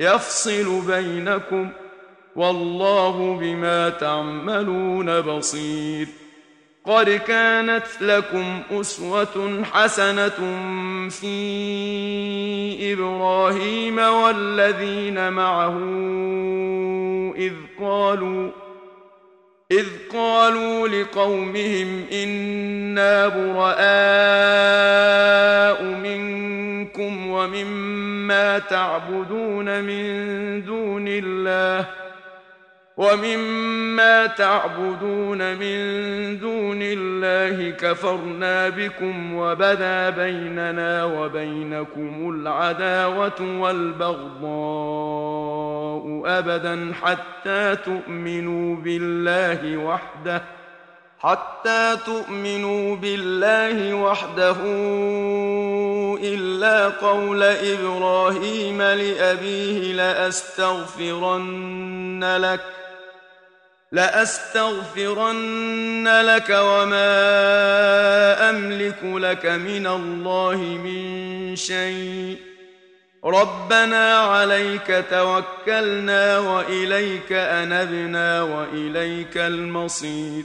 يفصل بينكم والله بما تعملون بصير. قد كانت لكم أسوة حسنة في إبراهيم والذين معه إذ قالوا إذ قالوا لقومهم إنا براء منكم ومما تعبدون من دون الله ومما تعبدون من دون الله كفرنا بكم وبدا بيننا وبينكم العداوة والبغضاء أبدا حتى تؤمنوا بالله وحده حتى تؤمنوا بالله وحده إلا قول إبراهيم لأبيه لأستغفرن لك ۖ لأستغفرن لك وما أملك لك من الله من شيء. ربنا عليك توكلنا وإليك أنبنا وإليك المصير.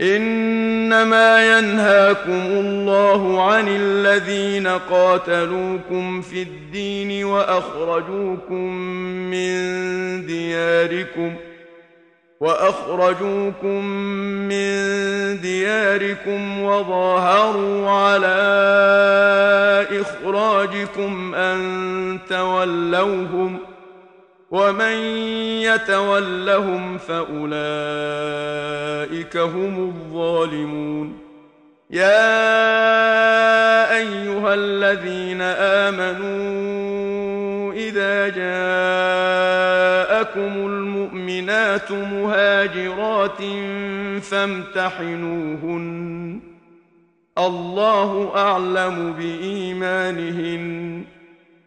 إنما ينهاكم الله عن الذين قاتلوكم في الدين وأخرجوكم من دياركم وأخرجوكم من دياركم وظاهروا على إخراجكم أن تولوهم ۖ ومن يتولهم فأولئك هم الظالمون. يا أيها الذين آمنوا إذا جاءكم المؤمنات مهاجرات فامتحنوهن. الله أعلم بإيمانهن.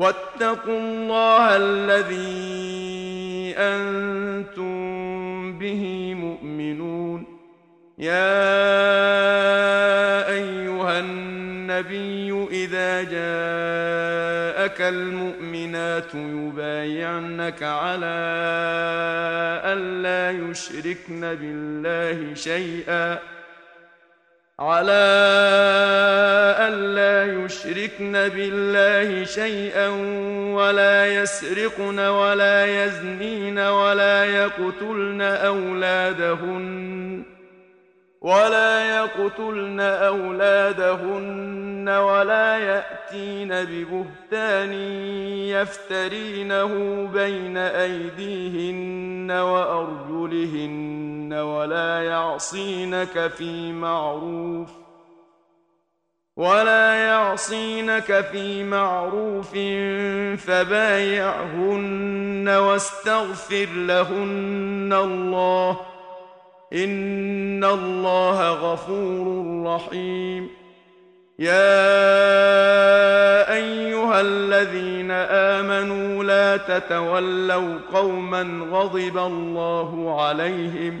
واتقوا الله الذي أنتم به مؤمنون. يا أيها النبي إذا جاءك المؤمنات يبايعنك على الا يشركن بالله شيئا. على ألا يشركن بالله شيئا ولا يسرقن ولا يزنين ولا يقتلن أولادهن ولا يقتلن أولادهن ولا يأتين ببهتان يفترينه بين أيديهن وأرجلهن ولا يعصينك في معروف ولا يعصينك في معروف فبايعهن واستغفر لهن الله ۖ إن الله غفور رحيم يا أيها الذين آمنوا لا تتولوا قوما غضب الله عليهم